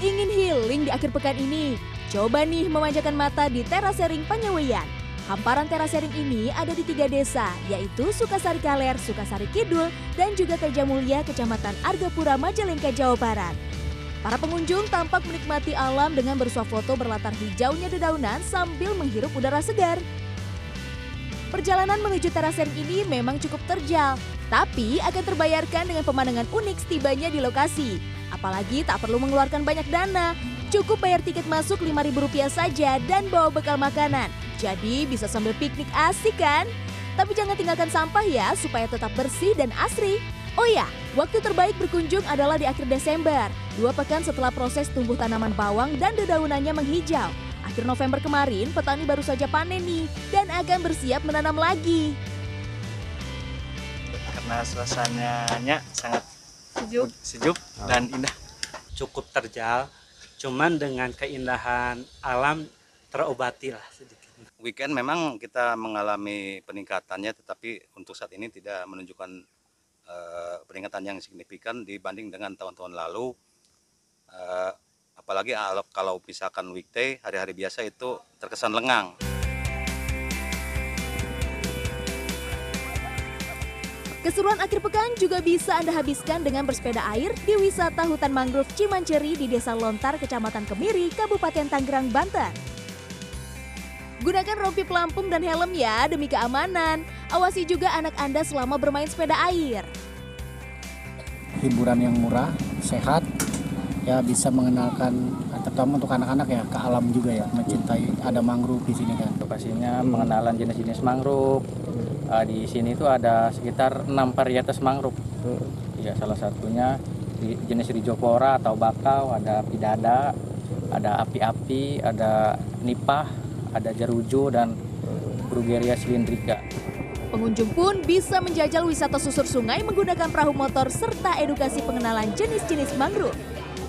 berkeliling di akhir pekan ini. Coba nih memanjakan mata di terasering Panyaweyan. Hamparan terasering ini ada di tiga desa, yaitu Sukasari Kaler, Sukasari Kidul, dan juga Mulia, Kecamatan Argapura, Majalengka, Jawa Barat. Para pengunjung tampak menikmati alam dengan bersuah foto berlatar hijaunya dedaunan sambil menghirup udara segar. Perjalanan menuju terasering ini memang cukup terjal, tapi akan terbayarkan dengan pemandangan unik setibanya di lokasi. Apalagi tak perlu mengeluarkan banyak dana, cukup bayar tiket masuk Rp5.000 saja dan bawa bekal makanan. Jadi bisa sambil piknik asik kan? Tapi jangan tinggalkan sampah ya supaya tetap bersih dan asri. Oh ya, waktu terbaik berkunjung adalah di akhir Desember, dua pekan setelah proses tumbuh tanaman bawang dan dedaunannya menghijau. Akhir November kemarin, petani baru saja panen nih dan akan bersiap menanam lagi. Karena suasananya sangat sejuk, sejuk dan indah. Cukup terjal, cuman dengan keindahan alam terobati lah sedikit. Weekend memang kita mengalami peningkatannya, tetapi untuk saat ini tidak menunjukkan uh, peningkatan yang signifikan dibanding dengan tahun-tahun lalu. Uh, apalagi kalau misalkan weekday, hari-hari biasa itu terkesan lengang. Keseruan akhir pekan juga bisa Anda habiskan dengan bersepeda air di wisata hutan mangrove Cimanceri di Desa Lontar, Kecamatan Kemiri, Kabupaten Tangerang, Banten. Gunakan rompi pelampung dan helm ya demi keamanan. Awasi juga anak Anda selama bermain sepeda air. Hiburan yang murah, sehat, ya bisa mengenalkan terutama untuk anak-anak ya ke alam juga ya mencintai ada mangrove di sini kan. Lokasinya pengenalan jenis-jenis mangrove. Uh, di sini itu ada sekitar enam varietas mangrove. Ya salah satunya jenis rijopora atau bakau, ada pidada, ada api-api, ada nipah, ada jerujo dan Brugeria silindrika. Pengunjung pun bisa menjajal wisata susur sungai menggunakan perahu motor serta edukasi pengenalan jenis-jenis mangrove.